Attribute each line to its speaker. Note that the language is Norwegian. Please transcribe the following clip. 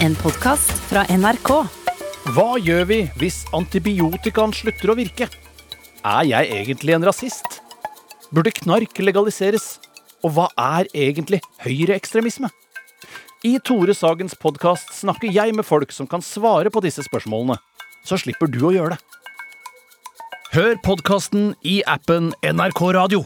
Speaker 1: En podkast fra NRK.
Speaker 2: Hva gjør vi hvis antibiotikaen slutter å virke? Er jeg egentlig en rasist? Burde knark legaliseres? Og hva er egentlig høyreekstremisme? I Tore Sagens podkast snakker jeg med folk som kan svare på disse spørsmålene. Så slipper du å gjøre det. Hør podkasten i appen NRK Radio.